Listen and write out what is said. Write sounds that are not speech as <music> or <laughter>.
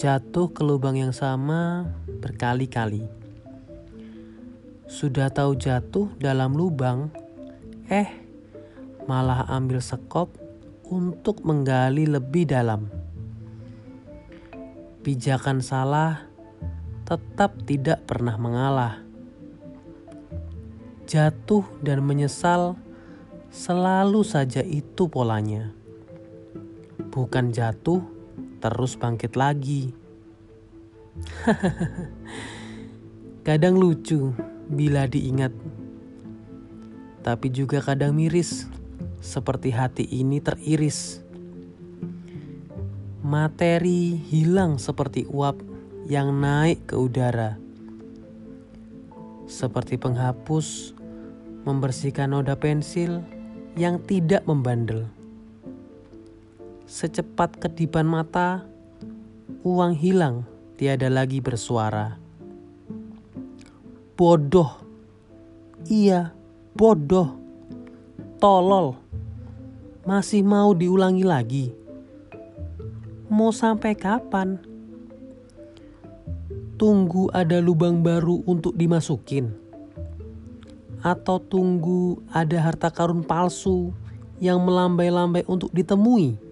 jatuh ke lubang yang sama berkali-kali. Sudah tahu jatuh dalam lubang, eh malah ambil sekop untuk menggali lebih dalam. Pijakan salah tetap tidak pernah mengalah. Jatuh dan menyesal selalu saja itu polanya. Bukan jatuh terus bangkit lagi. <laughs> kadang lucu bila diingat, tapi juga kadang miris, seperti hati ini teriris. Materi hilang seperti uap yang naik ke udara, seperti penghapus membersihkan noda pensil yang tidak membandel. Secepat kedipan mata, uang hilang, tiada lagi bersuara. Bodoh, iya, bodoh, tolol, masih mau diulangi lagi. Mau sampai kapan? Tunggu ada lubang baru untuk dimasukin atau tunggu ada harta karun palsu yang melambai-lambai untuk ditemui?